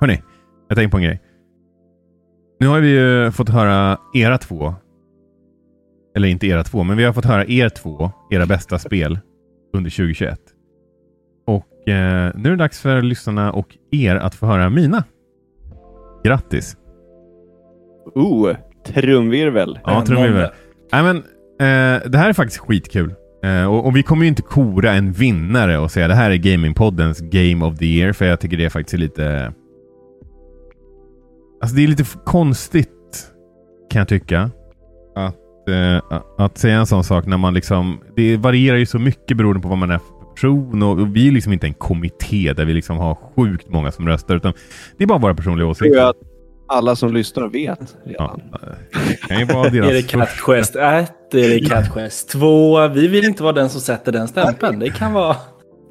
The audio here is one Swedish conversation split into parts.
hörni, jag tänkte på en grej. Nu har vi ju fått höra era två. Eller inte era två, men vi har fått höra er två, era bästa spel under 2021. Och eh, nu är det dags för lyssnarna och er att få höra mina. Grattis! Oh, trumvirvel. Ja, trumvirvel. Nej, men eh, det här är faktiskt skitkul. Eh, och, och, vi kommer ju inte kora en vinnare och säga det här är Gamingpoddens Game of the Year, för jag tycker det faktiskt är lite... Alltså det är lite konstigt, kan jag tycka. Att, eh, att säga en sån sak när man liksom... Det varierar ju så mycket beroende på vad man är för person och, och vi är liksom inte en kommitté där vi liksom har sjukt många som röstar, utan det är bara våra personliga åsikter alla som lyssnar vet redan. Ja, kan ju vara deras är det Cat Quest 1? Är det Cat Quest 2? Vi vill inte vara den som sätter den stämpeln. Det kan vara...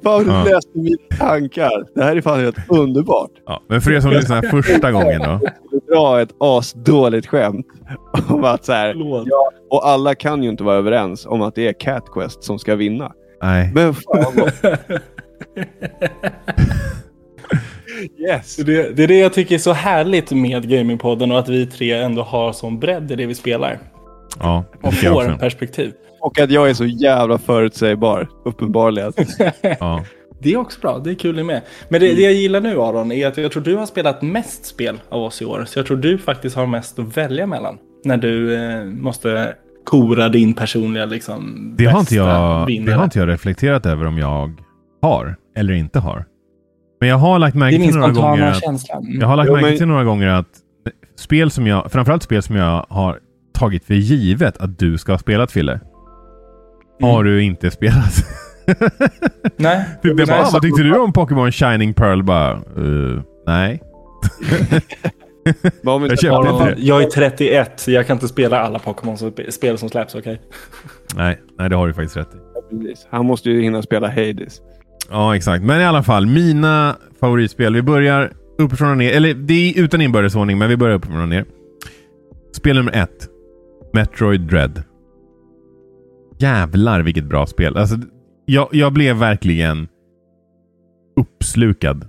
Fan, du ja. läste mina tankar. Det här är fan helt underbart. Ja, men för er som lyssnar första gången då. Dra ett asdåligt skämt. Om att så här, ja, och alla kan ju inte vara överens om att det är Cat Quest som ska vinna. Nej. Men fan vad... Yes. Det, det, är det jag tycker är så härligt med Gamingpodden och att vi tre ändå har sån bredd i det vi spelar. Ja, och får perspektiv. Och att jag är så jävla förutsägbar, uppenbarligen. ja. Det är också bra, det är kul med. Men det, det, jag gillar nu Aron är att jag tror du har spelat mest spel av oss i år. Så jag tror du faktiskt har mest att välja mellan. När du eh, måste kora din personliga liksom, det har, inte jag, det har inte jag reflekterat över om jag har eller inte har. Men jag har lagt märke till några gånger att, Jag har lagt jo, märke men... till några gånger att spel som jag, framförallt spel som jag har tagit för givet att du ska ha spelat Fille. Mm. Har du inte spelat. nej. det bara, nej, vad tyckte du om Pokémon Shining Pearl? Bara, uh, nej. jag, köpte jag är 31, så jag kan inte spela alla Pokémon-spel som släpps, okej? Okay? nej, nej, det har du faktiskt rätt i. Han måste ju hinna spela Hades. Ja, exakt. Men i alla fall, mina favoritspel. Vi börjar uppifrån och ner. Eller det är utan inbördesordning, men vi börjar uppifrån och ner. Spel nummer ett. Metroid Dread. Jävlar vilket bra spel. Alltså, jag, jag blev verkligen uppslukad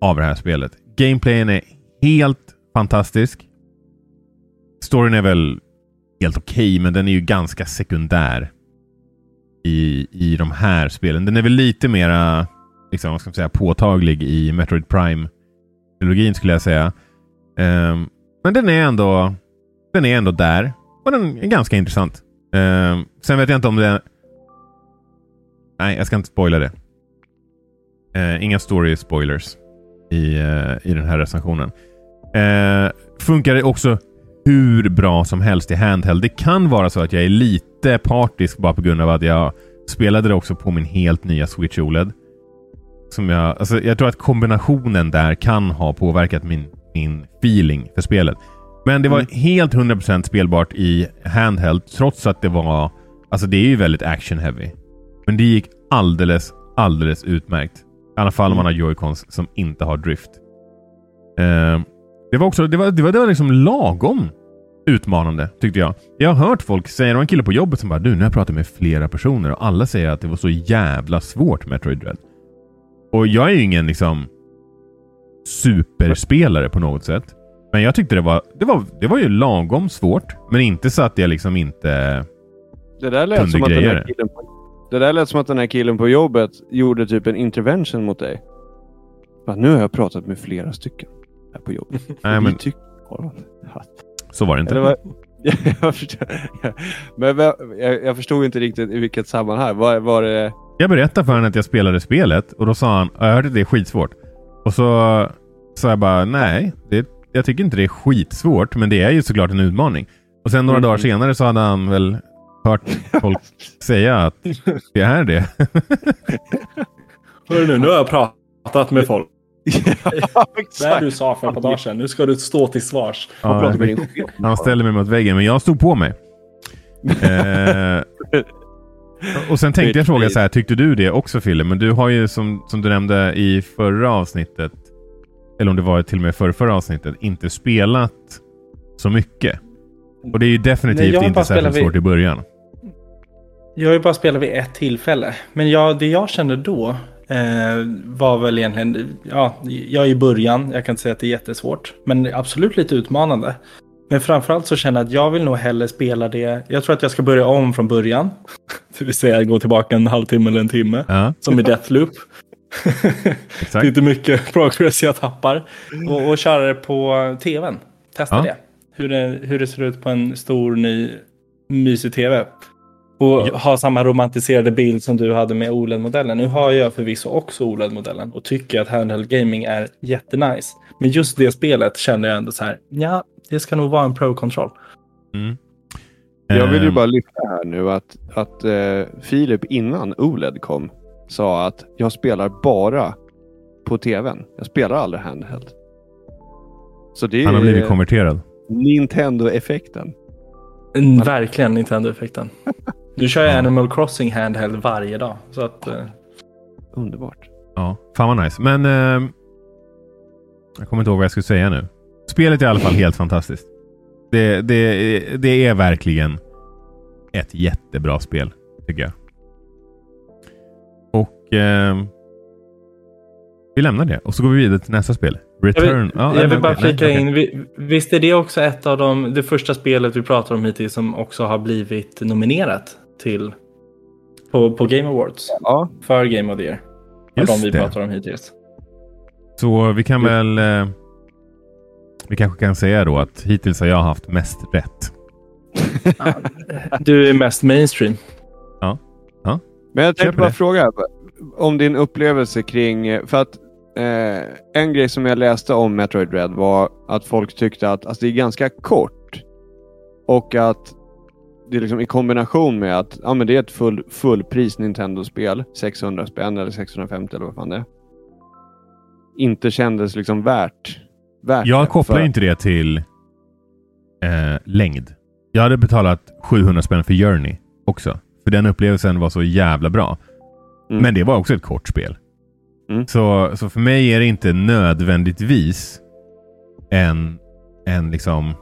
av det här spelet. Gameplayen är helt fantastisk. Storyn är väl helt okej, okay, men den är ju ganska sekundär i, i de här spelen. Den är väl lite mera liksom, vad ska man säga, påtaglig i Metroid Prime-trilogin skulle jag säga. Um, men den är ändå den är ändå där och den är ganska intressant. Um, sen vet jag inte om det... Nej, jag ska inte spoila det. Uh, inga story spoilers i, uh, i den här recensionen. Uh, funkar det också hur bra som helst i handheld. Det kan vara så att jag är lite partisk bara på grund av att jag spelade det också på min helt nya Switch OLED. Som jag, alltså jag tror att kombinationen där kan ha påverkat min, min feeling för spelet. Men det var mm. helt 100% spelbart i handheld trots att det var... Alltså det är ju väldigt action heavy. Men det gick alldeles, alldeles utmärkt. I alla fall om man har joycons som inte har drift. Uh, det var också det var, det var, det var liksom lagom utmanande tyckte jag. Jag har hört folk säga, det var en kille på jobbet som bara du, nu har jag pratat med flera personer och alla säger att det var så jävla svårt Metroid Dread. Och jag är ju ingen liksom superspelare på något sätt. Men jag tyckte det var, det var, det var ju lagom svårt. Men inte så att jag liksom inte det där lät som att den här killen på, Det där lät som att den här killen på jobbet gjorde typ en intervention mot dig. Bara, nu har jag pratat med flera stycken här på jobbet. Nej, men... Så var det inte. Det var, jag, förstod, men jag, jag, förstod inte riktigt i vilket sammanhang. Var, var det... Jag berättade för honom att jag spelade spelet och då sa han jag hörde det är skitsvårt. Och så sa jag bara nej, det, jag tycker inte det är skitsvårt men det är ju såklart en utmaning. Och sen några mm. dagar senare så hade han väl hört folk säga att det är det. Hörru nu, nu har jag pratat med folk ja, Det du sa för ett par dagar sedan. Nu ska du stå till svars. Ja, han ställer mig mot väggen, men jag stod på mig. eh, och sen tänkte jag fråga så här, tyckte du det också Fille? Men du har ju som, som du nämnde i förra avsnittet, eller om det var till och med förra, förra avsnittet, inte spelat så mycket. Och det är ju definitivt Nej, inte särskilt svårt i början. Jag har ju bara spelat vid ett tillfälle. Men jag, det jag kände då Eh, var väl egentligen, ja, jag är i början, jag kan inte säga att det är jättesvårt, men absolut lite utmanande. Men framförallt så känner jag att jag vill nog hellre spela det. Jag tror att jag ska börja om från början. Det vill säga gå tillbaka en halvtimme eller en timme. Ja. Som i Deathloop. Det är inte mycket progress jag tappar. Och, och köra det på tvn. Testa ja. det. Hur, det. hur det ser ut på en stor ny mysig tv. Och ja. ha samma romantiserade bild som du hade med OLED-modellen. Nu har jag förvisso också OLED-modellen och tycker att handheld gaming är jättenice. Men just det spelet kände jag ändå så här, ja, det ska nog vara en pro-kontroll. Mm. Jag vill ju ehm. bara lyfta här nu att, att uh, Filip innan OLED kom sa att jag spelar bara på tvn. Jag spelar aldrig handheld. Så det Han har blivit konverterad. Nintendo-effekten. Mm, verkligen Nintendo-effekten. Du kör ju Animal Crossing handheld varje dag. Så att, uh... Underbart. Ja, fan vad nice. Men uh, jag kommer inte ihåg vad jag skulle säga nu. Spelet är i alla fall helt fantastiskt. Det, det, det är verkligen ett jättebra spel, tycker jag. Och eh, vi lämnar det och så går vi vidare till nästa spel. Return. Jag vill, ja, jag vill bara flika in. Visst är det också ett av de, det första spelet vi pratar om hittills som också har blivit nominerat till på, på Game Awards? Ja. För Game of the Year. Just de vi det. pratar om hittills. Så vi kan väl... Eh, vi kanske kan säga då att hittills har jag haft mest rätt. du är mest mainstream. Ja. ja. Men jag tänkte bara fråga om din upplevelse kring... För att eh, en grej som jag läste om Metroid Red var att folk tyckte att alltså, det är ganska kort. Och att det är liksom i kombination med att ja, men det är ett full, fullpris Nintendo-spel, 600 spänn eller 650 eller vad fan det är. Inte kändes liksom värt värt Jag kopplar för... inte det till eh, längd. Jag hade betalat 700 spänn för Journey också. För den upplevelsen var så jävla bra. Mm. Men det var också ett kort spel. Mm. Så, så för mig är det inte nödvändigtvis en, en liksom...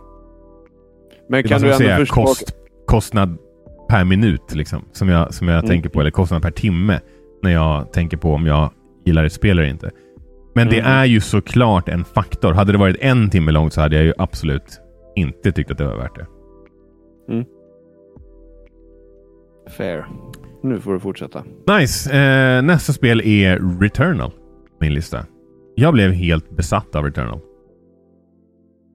Men kan du säga, förstå... kost, kostnad per minut liksom, som jag, som jag mm. tänker på. Eller kostnad per timme när jag tänker på om jag gillar ett spel eller inte. Men det mm. är ju såklart en faktor. Hade det varit en timme långt så hade jag ju absolut inte tyckt att det var värt det. Mm. Fair. Nu får du fortsätta. Nice. Eh, nästa spel är Returnal. Min lista. Jag blev helt besatt av Returnal.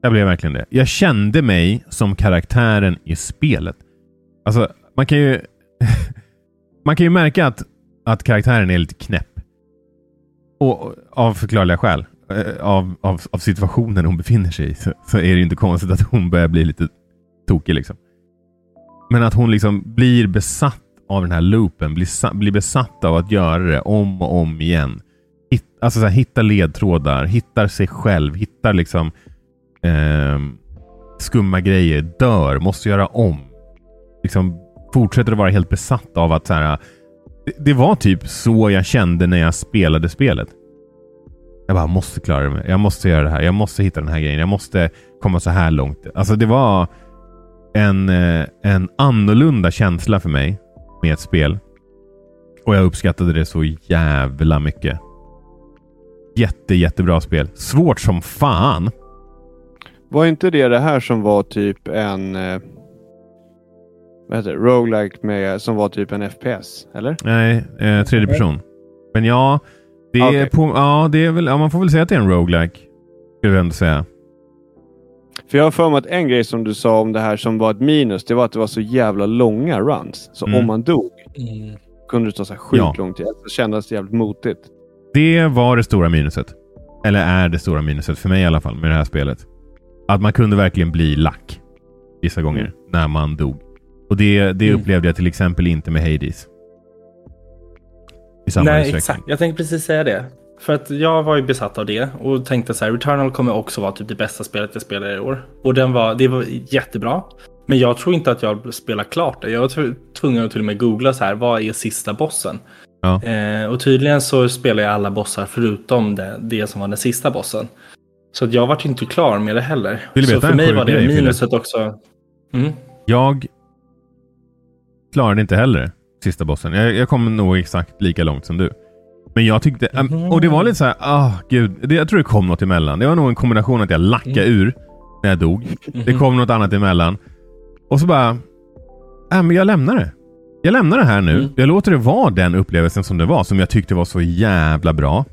Jag blev verkligen det. Jag kände mig som karaktären i spelet. Alltså, man kan ju... man kan ju märka att, att karaktären är lite knäpp. Och av förklarliga skäl, eh, av, av, av situationen hon befinner sig i, så, så, är det inte konstigt att hon börjar bli lite tokig. Liksom. Men att hon liksom blir besatt av den här loopen, blir, blir besatt av att göra det om och om igen. Hitt, alltså så här, hitta ledtrådar, hittar sig själv, hittar liksom eh, skumma grejer, dör, måste göra om. Liksom fortsätter att vara helt besatt av att så här, det, var typ så jag kände när jag spelade spelet. Jag bara måste klara det. Jag måste göra det här. Jag måste hitta den här grejen. Jag måste komma så här långt. Alltså det var en, eh, en annorlunda känsla för mig med ett spel. Och jag uppskattade det så jävla mycket. Jätte, jättebra spel. Svårt som fan. Var inte det det här som var typ en eh, vad heter det, roguelike med, som var typ en FPS, eller? Nej, eh, tredje person. Men ja, det okay. är på, ja, det är väl, ja, man får väl säga att det är en roguelike. Skulle jag ändå säga. För jag har för mig att en grej som du sa om det här som var ett minus, det var att det var så jävla långa runs. Så mm. om man dog mm. kunde det ta så här sjukt ja. lång tid. Det kändes jävligt motigt. Det var det stora minuset. Eller är det stora minuset, för mig i alla fall, med det här spelet. Att man kunde verkligen bli lack vissa gånger mm. när man dog. Och det, det mm. upplevde jag till exempel inte med Hades. I samma Nej, exakt. Jag tänkte precis säga det. För att jag var ju besatt av det och tänkte så här, Returnal kommer också vara typ det bästa spelet jag spelar i år. Och den var, det var jättebra. Men jag tror inte att jag spelar klart det. Jag var tvungen att till och med googla så här, vad är sista bossen? Ja. Eh, och tydligen så spelar jag alla bossar förutom det, det som var den sista bossen. Så att jag var inte klar med det heller. så för mig var det minuset också. Mm. Jag klarade inte heller sista bossen. Jag, jag kom nog exakt lika långt som du. Men jag tyckte, mm. och det var lite så här, ah gud, det, jag tror det kom något emellan. Det var nog en kombination att jag lackade mm. ur när jag dog. Mm. Det kom något annat emellan. Och så bara, äh, men jag lämnar det. Jag lämnar det här nu. Mm. Jag låter det vara den upplevelsen som det var, som jag tyckte var så jävla bra.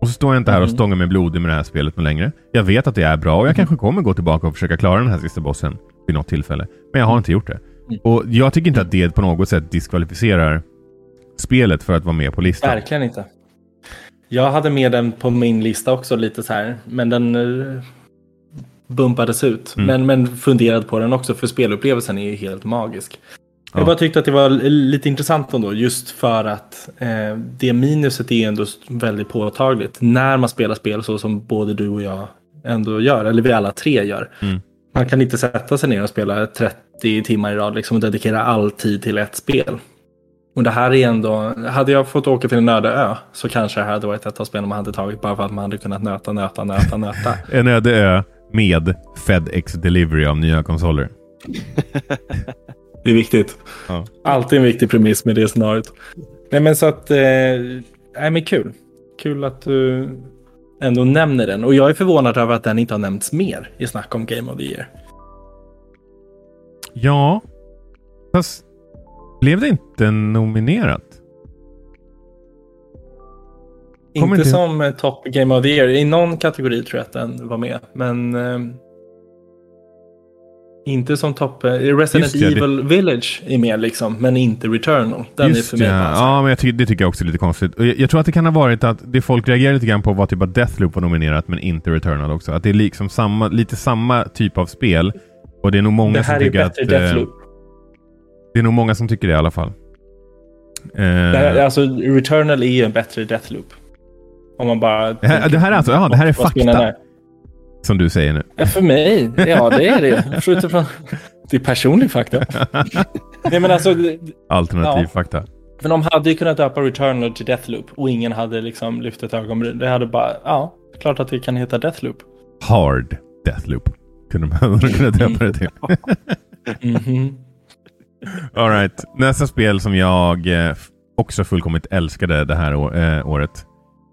Och så står jag inte här och mm. stångar mig blodig med det här spelet med längre. Jag vet att det är bra och jag mm. kanske kommer gå tillbaka och försöka klara den här sista bossen vid något tillfälle. Men jag har inte gjort det. Mm. Och jag tycker inte att det på något sätt diskvalificerar spelet för att vara med på listan. Verkligen inte. Jag hade med den på min lista också lite så här. Men den uh, bumpades ut. Mm. Men, men funderade på den också för spelupplevelsen är ju helt magisk. Ja. Jag bara tyckte att det var lite intressant ändå just för att eh, det minuset är ändå väldigt påtagligt när man spelar spel så som både du och jag ändå gör, eller vi alla tre gör. Mm. Man kan inte sätta sig ner och spela 30 timmar i rad liksom, och dedikera all tid till ett spel. Och det här är ändå, hade jag fått åka till en öde ö så kanske det här hade varit ett av spelen man hade tagit bara för att man hade kunnat nöta, nöta, nöta, nöta. en öde ö med FedEx Delivery av nya konsoler. det är viktigt. Ja. Alltid en viktig premiss med det scenariot. Nej men så att, eh, nej men kul. Kul att du ändå nämner den. Och jag är förvånad över att den inte har nämnts mer i snack om Game of the Year. Ja, fast blev det inte nominerat? Inte, inte som eh, Top Game of the Year. I någon kategori tror jag att den var med. Men eh, inte som topp... Eh, Resident det, Evil det... Village är med liksom, men inte Returnal. Den Just är för mig ja. ja, men jag ty det tycker jag också är lite konstigt. Jag, jag, tror att det kan ha varit att det folk reagerade lite grann på var typ att Deathloop var nominerat, men inte Returnal också. Att det är liksom samma, lite samma typ av spel. Och det är nog många som tycker att... Det här är bättre Deathloop. Det är nog många som tycker det i alla fall. Eh, alltså, Returnal är ju en bättre Deathloop. Om man bara... Det här, det här är alltså, ja, det här är fakta. Som du säger nu. Ja, för mig, ja det är det. Från, det är personlig fakta. Nej, men alltså, Alternativ ja. fakta. Men de hade ju kunnat döpa Returnal till Deathloop och ingen hade liksom lyft ett ögonbryn. Det hade bara, ja, klart att det kan heta Deathloop. Hard Deathloop. Kunde man kunna döpa det till. mm -hmm. All right. Nästa spel som jag eh, också fullkomligt älskade det här eh, året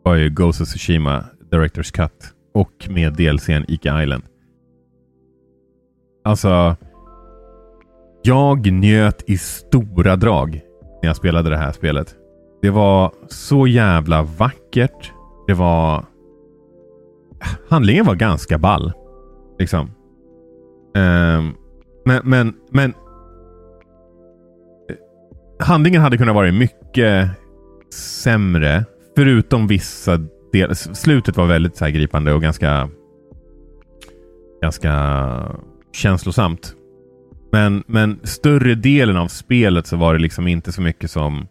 var ju Ghost of Tsushima Directors Cut och med DLCn Ika Island. Alltså, jag njöt i stora drag när jag spelade det här spelet. Det var så jävla vackert. Det var... Handlingen var ganska ball. Liksom. Um, men, men, men... Handlingen hade kunnat vara mycket sämre. Förutom vissa delar. slutet var väldigt så gripande och ganska, ganska känslosamt. Men, men större delen av spelet så var det liksom inte så mycket som...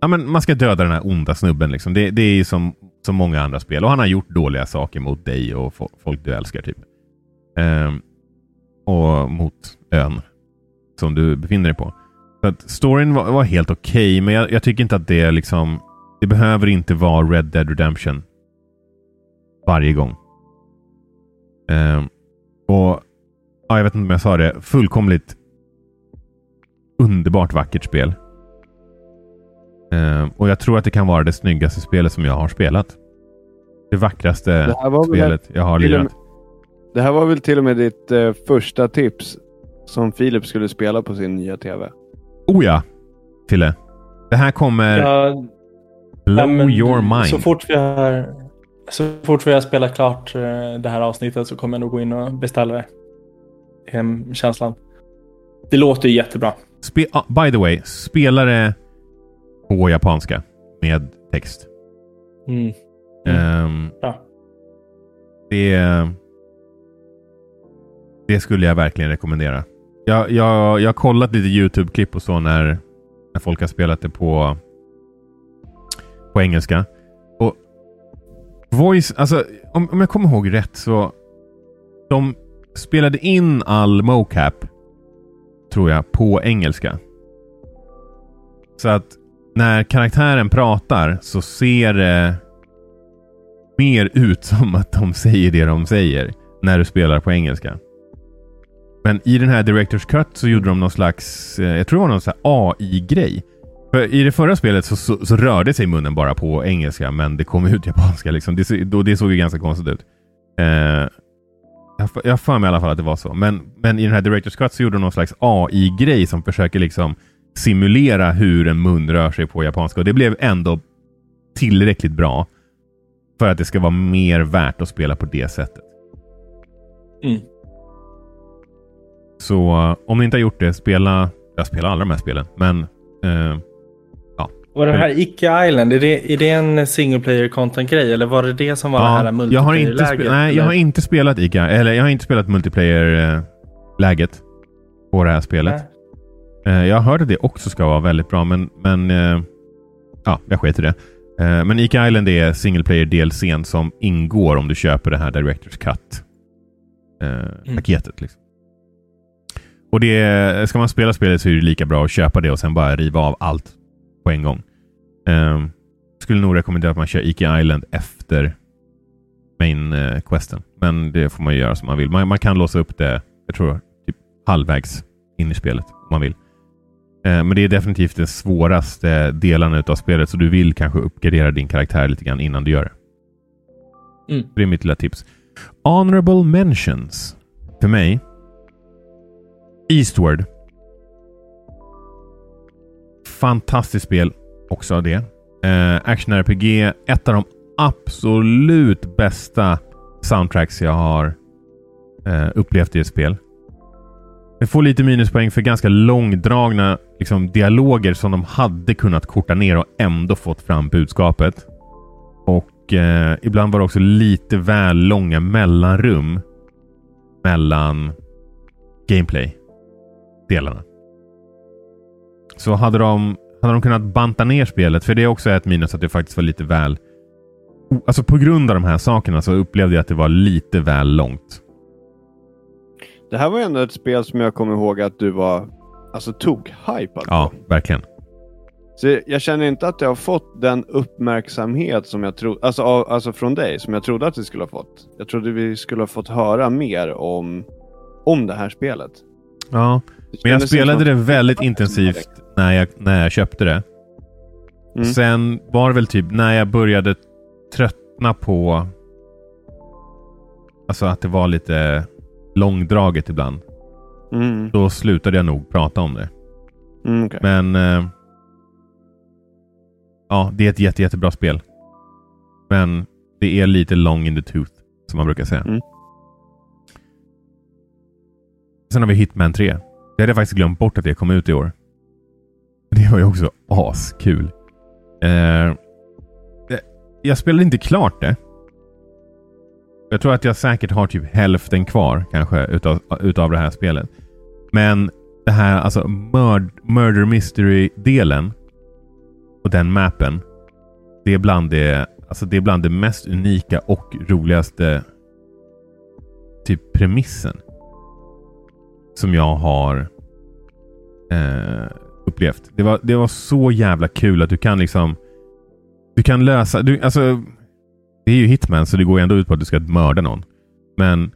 Ja, men man ska döda den här onda snubben. Liksom. Det, det är ju som, som många andra spel. Och han har gjort dåliga saker mot dig och folk du älskar. typ. Ehm, och mot ön som du befinner dig på. Så att storyn var, var helt okej, okay, men jag, jag, tycker inte att det liksom det behöver inte vara Red Dead Redemption varje gång. Um, och ja, Jag vet inte om jag sa det. Fullkomligt underbart vackert spel. Um, och jag tror att det kan vara det snyggaste spelet som jag har spelat. Det vackraste det spelet jag har lirat. Det här var väl till och med ditt uh, första tips som Filip skulle spela på sin nya TV? Oh ja, Fille. Det här kommer... Ja, Blow ja, your mind. Så fort vi har, så fort vi har spelat klart eh, det här avsnittet så kommer jag nog gå in och beställa det. Känslan. Det låter jättebra. Spe uh, by the way, spela det på japanska med text. Mm. Mm. Um, ja. det, det skulle jag verkligen rekommendera. Jag, jag, jag har kollat lite YouTube-klipp och så när, när folk har spelat det på på engelska. Och voice, alltså om, om jag kommer ihåg rätt så de spelade in all mocap tror jag på engelska. Så att när karaktären pratar så ser det mer ut som att de säger det de säger när du spelar på engelska. Men i den här Directors Cut så gjorde de någon slags, eh, jag tror det var någon AI-grej För I det förra spelet så, så, så, rörde sig munnen bara på engelska, men det kom ut japanska. Liksom. Det, då, det såg ju ganska konstigt ut. Eh, jag har för mig i alla fall att det var så. Men, men i den här Directors Cut så gjorde de någon slags AI-grej som försöker liksom simulera hur en mun rör sig på japanska. Och det blev ändå tillräckligt bra för att det ska vara mer värt att spela på det sättet. Mm. Så om ni inte har gjort det, spela... Jag spelar alla de här spelen, men... Eh, ja. Och den här Icke Island, är det, är det en single player content-grej? Eller var det det som var ja, det här multiplayer-läget? Nej, jag har inte spelat Icke, eller jag har inte spelat multiplayer-läget på det här spelet. Eh, jag hört att det också ska vara väldigt bra, men, men eh, ja, jag skiter i det. Eh, men Ike Island är single player DLCn som ingår om du köper det här Directors Cut-paketet. Mm. Liksom. Och det, ska man spela spelet så är det lika bra att köpa det och sen bara riva av allt på en gång. Um, skulle nog rekommendera att man kör Ike Island efter main uh, questen. Men det får man ju göra som man vill. Man, man kan låsa upp det, jag tror, typ halvvägs in i spelet om man vill. Uh, men det är definitivt den svåraste delen av spelet, så du vill kanske uppgradera din karaktär lite grann innan du gör det. Mm. Det är mitt lilla tips. Honorable mentions. För mig Eastward. Fantastiskt spel också det. Eh, Action-RPG. Ett av de absolut bästa soundtracks jag har eh, upplevt i ett spel. Det får lite minuspoäng för ganska långdragna liksom, dialoger som de hade kunnat korta ner och ändå fått fram budskapet. Och eh, ibland var det också lite väl långa mellanrum mellan gameplay delarna. Så hade de, hade de kunnat banta ner spelet, för det är också ett minus att det faktiskt var lite väl... Alltså på grund av de här sakerna så upplevde jag att det var lite väl långt. Det här var ändå ett spel som jag kommer ihåg att du var alltså tok-hypad Ja, verkligen. Så jag känner inte att det har fått den uppmärksamhet som jag trodde, alltså, alltså från dig, som jag trodde att det skulle ha fått. Jag trodde vi skulle ha fått höra mer om, om det här spelet. Ja, men jag spelade det väldigt intensivt när jag, när jag köpte det. Mm. Sen var det väl typ när jag började tröttna på Alltså att det var lite långdraget ibland. Mm. Då slutade jag nog prata om det. Mm, okay. Men eh, Ja, det är ett jätte, jättebra spel. Men det är lite long in the tooth, som man brukar säga. Mm. Sen har vi Hitman 3. Det hade jag faktiskt glömt bort att det kom ut i år. Det var ju också askul. Eh, jag spelade inte klart det. Jag tror att jag säkert har typ hälften kvar kanske utav, utav det här spelet. Men det här alltså mörd, Murder Mystery-delen och den mappen. Det är, bland det, alltså det är bland det mest unika och roligaste typ premissen som jag har eh, upplevt. Det var, det var så jävla kul att du kan liksom... Du kan lösa... Du, alltså, det är ju Hitman så det går ändå ut på att du ska mörda någon. Men,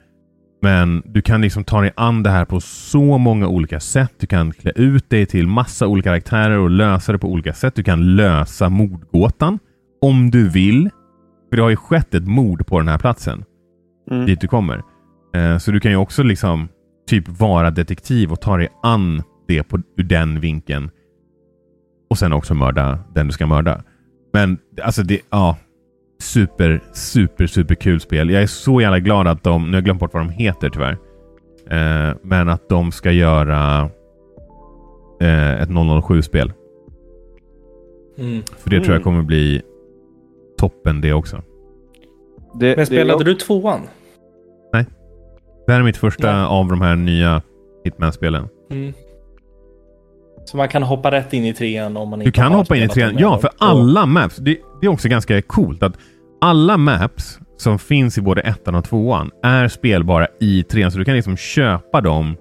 men du kan liksom ta dig an det här på så många olika sätt. Du kan klä ut dig till massa olika karaktärer och lösa det på olika sätt. Du kan lösa mordgåtan om du vill. För det har ju skett ett mord på den här platsen. Mm. Dit du kommer. Eh, så du kan ju också liksom typ vara detektiv och ta dig an det på, ur den vinkeln. Och sen också mörda den du ska mörda. Men alltså det, ja. Super, super, super kul spel. Jag är så jävla glad att de, nu har jag glömt bort vad de heter tyvärr. Eh, men att de ska göra eh, ett 007-spel. Mm. För det mm. tror jag mm. kommer bli toppen det också. Det, men spelade det... du tvåan? Det här är mitt första ja. av de här nya Hitman-spelen. Mm. Så man kan hoppa rätt in i trean om man inte Du kan hoppa in i trean, ja för alla maps. Det, det, är också ganska coolt att alla maps som finns i både ettan och tvåan är spelbara i trean. Så du kan liksom köpa dem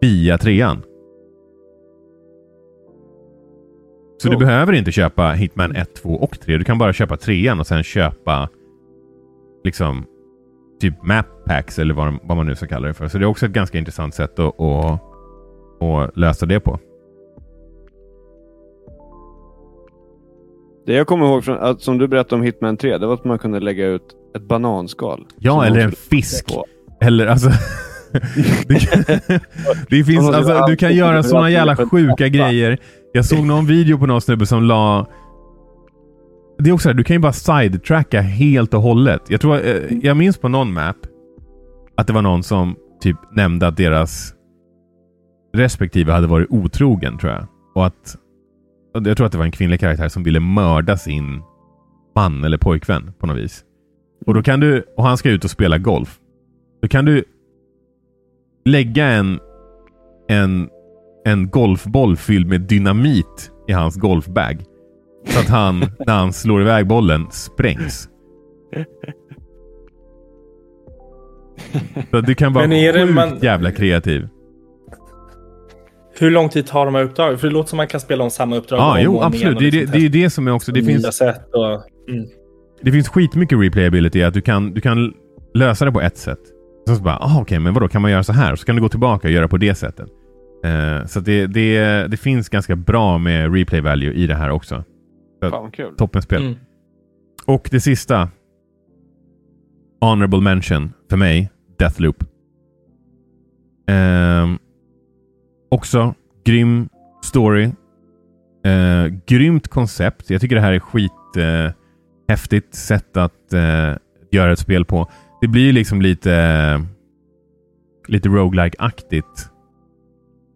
via trean. Så cool. du behöver inte köpa Hitman 1, 2 och 3. Du kan bara köpa trean och sen köpa liksom typ map packs eller vad, vad, man nu ska kalla det för. Så det är också ett ganska intressant sätt att, att, att lösa det på. Det jag kommer ihåg från, att, som du berättade om Hitman 3, det var att man kunde lägga ut ett bananskal. Ja, eller en fisk. på. Eller alltså... det, kan, det finns, alltså, du kan göra sådana jävla sjuka grejer. Jag såg någon video på någon snubbe som la... Det är också det, du kan ju bara sidetracka helt och hållet. Jag, tror, eh, jag minns på någon map att det var någon som typ nämnde att deras respektive hade varit otrogen, tror jag. Och att... och Jag tror att det var en kvinnlig karaktär som ville mörda sin man eller pojkvän på något vis. Och då kan du... Och han ska ut och spela golf. Då kan du lägga en, en, en golfboll fylld med dynamit i hans golfbag. Så att han, när han slår iväg bollen, sprängs. Så du kan vara Men är det sjukt man- jävla kreativ. Hur lång tid tar de här uppdragen? För det låter som man kan spela om samma uppdrag Ja, om jo, och om absolut. och Det är det, liksom det, är testa det som är också... Det finns, sätt och... Mm. det finns skitmycket replayability. Att du kan, du kan lösa det på ett sätt. Så, så bara, ah, okej, men vadå, kan man göra så här? Så kan du gå tillbaka och göra på det sättet. Eh, så det, det, det finns ganska bra med replay value i det här också. Fan vad kul. Toppenspel. Mm. Och det sista. Honorable mention för mig. Deathloop. Eh, också grym story. Eh, grymt koncept. Jag tycker det här är skithäftigt eh, sätt att eh, göra ett spel på. Det blir liksom lite lite roguelike-aktigt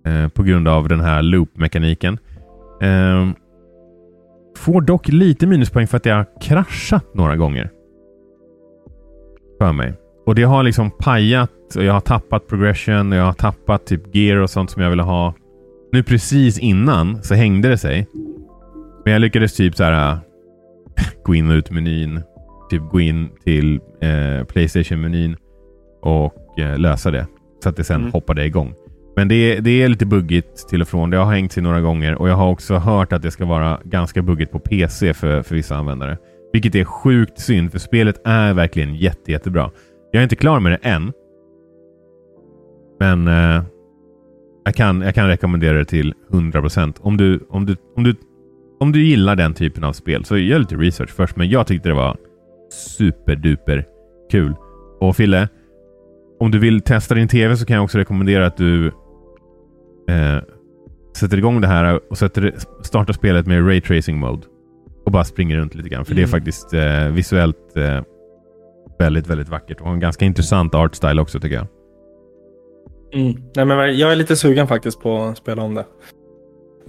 eh, på grund av den här loop-mekaniken. Ehm, får dock lite minuspoäng för att jag har kraschat några gånger. För mig. Och det har liksom pajat och jag har tappat progression och jag har tappat typ gear och sånt som jag ville ha. Nu precis innan så hängde det sig. Men jag lyckades typ så här äh, gå in och ut menyn. Typ gå in till eh, Playstation-menyn och eh, lösa det. Så att det sen Mm. hoppade igång. Men det är, det är lite buggigt till och från. Det har hängt sig några gånger och jag har också hört att det ska vara ganska buggigt på PC för, för vissa användare. Vilket är sjukt synd för spelet är verkligen jätte, jättebra. Jag är inte klar med det än. Men eh, jag, kan, jag kan rekommendera det till 100%. Om du, om, du, om, du, om du gillar den typen av spel så gör lite research först. Men jag tyckte det var superduper kul. Och Fille, om du vill testa din TV så kan jag också rekommendera att du eh, sätter igång det här och sätter, startar spelet med Ray Tracing Mode. Och bara springer runt lite grann. För det är Mm. faktiskt eh, visuellt eh, väldigt, väldigt vackert. Och en ganska intressant art style också tycker jag. Mm. Nej, men jag är lite sugen faktiskt på att spela om det.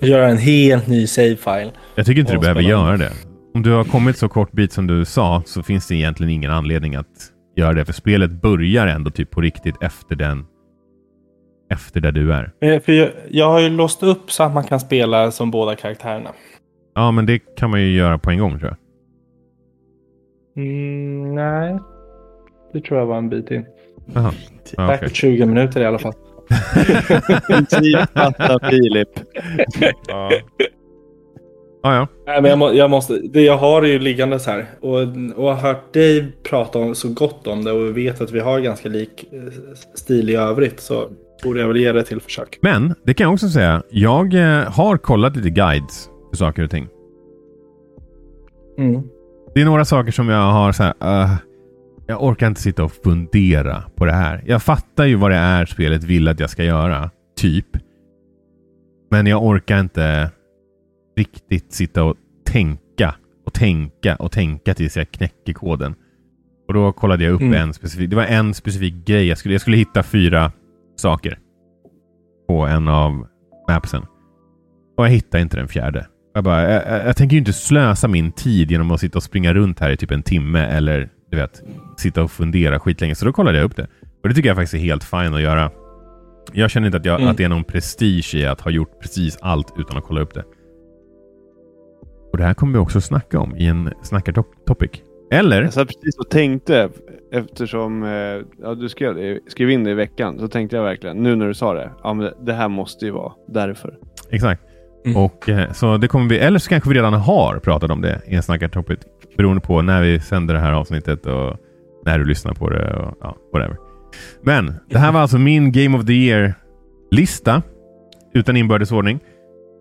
Göra en helt ny save-file. Jag tycker inte du behöver göra det. Om du har kommit så kort bit som du sa så finns det egentligen ingen anledning att göra det. För spelet börjar ändå typ på riktigt efter den efter där du är. För jag, jag har ju låst upp så att man kan spela som båda karaktärerna. Ja, men det kan man ju göra på en gång tror jag. Mm, nej. Det tror jag var en bit in. Ja, Säkert okej. 20 minuter i alla fall. Fatta Filip. Ja. Ja, ja. Nej, men jag, må, jag måste. Det jag har är ju liggande så här. Och, och har hört dig prata om, så gott om det och vet att vi har ganska lik eh, stil i övrigt. Så borde jag väl ge det till försök. Men det kan jag också säga. Jag eh, har kollat lite guides för saker och ting. Mm. Det är några saker som jag har så här. eh, jag orkar inte sitta och fundera på det här. Jag fattar ju vad det är spelet vill att jag ska göra. Typ. Men jag orkar inte riktigt sitta och tänka och tänka och tänka tills jag knäcker koden. Och då kollade jag upp Mm. en specifik. Det var en specifik grej. Jag skulle, jag skulle hitta fyra saker. På en av mapsen. Och jag hittade inte den fjärde. Jag, bara, jag, jag, jag tänker ju inte slösa min tid genom att sitta och springa runt här i typ en timme eller du vet, sitta och fundera skitlänge. Så då kollade jag upp det. Och det tycker jag faktiskt är helt fine att göra. Jag känner inte att, jag, Mm. att det är någon prestige i att ha gjort precis allt utan att kolla upp det. Och det här kommer vi också snacka om i en snackartopic. Eller? Jag satt precis och tänkte eftersom eh, ja, du skrev, skrev in det i veckan. Så tänkte jag verkligen nu när du sa det. Ja, men det, det här måste ju vara därför. Exakt. Mm. Och, eh, så det kommer vi, eller så kanske vi redan har pratat om det i en snackartopic. Beroende på när vi sänder det här avsnittet och när du lyssnar på det. Och, ja, whatever. Men det här var alltså min Game of the Year-lista. Utan inbördes ordning.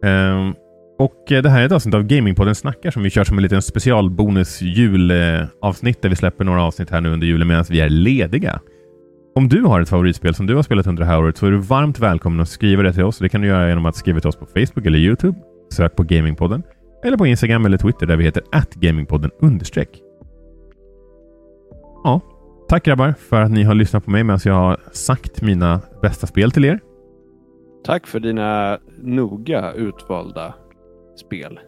Um, Och eh, det här är ett avsnitt av Gamingpodden Snackar som vi kör som en liten specialbonus julavsnitt eh, där vi släpper några avsnitt här nu under julen medan vi är lediga. Om du har ett favoritspel som du har spelat under det här året så är du varmt välkommen att skriva det till oss. Det kan du göra genom att skriva till oss på Facebook eller Youtube. Sök på Gamingpodden. Eller på Instagram eller Twitter där vi heter atgamingpodden understreck. Ja, tack grabbar för att ni har lyssnat på mig medan jag har sagt mina bästa spel till er. Tack för dina noga utvalda spel,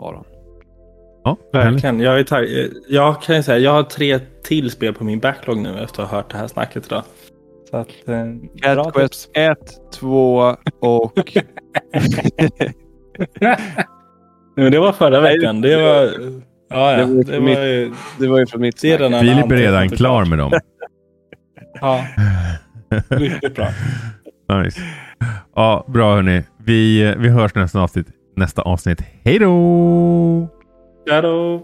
Aron. Ja. Verkligen. Jag, är jag kan ju säga jag har tre till spel på min backlog nu efter att ha hört det här snacket idag. Så att, eh, bra Cat tips. Quest 1, 2 och... Men det var förra veckan. Det var... Ja, ja. Det var ju Det var ju... det var ju från mitt Filip är redan klar med dem. Ja, riktigt bra. Nice. Ja, bra hörni. Vi, vi hörs nästa avsnitt. Nästa avsnitt. Hej då! Ja då.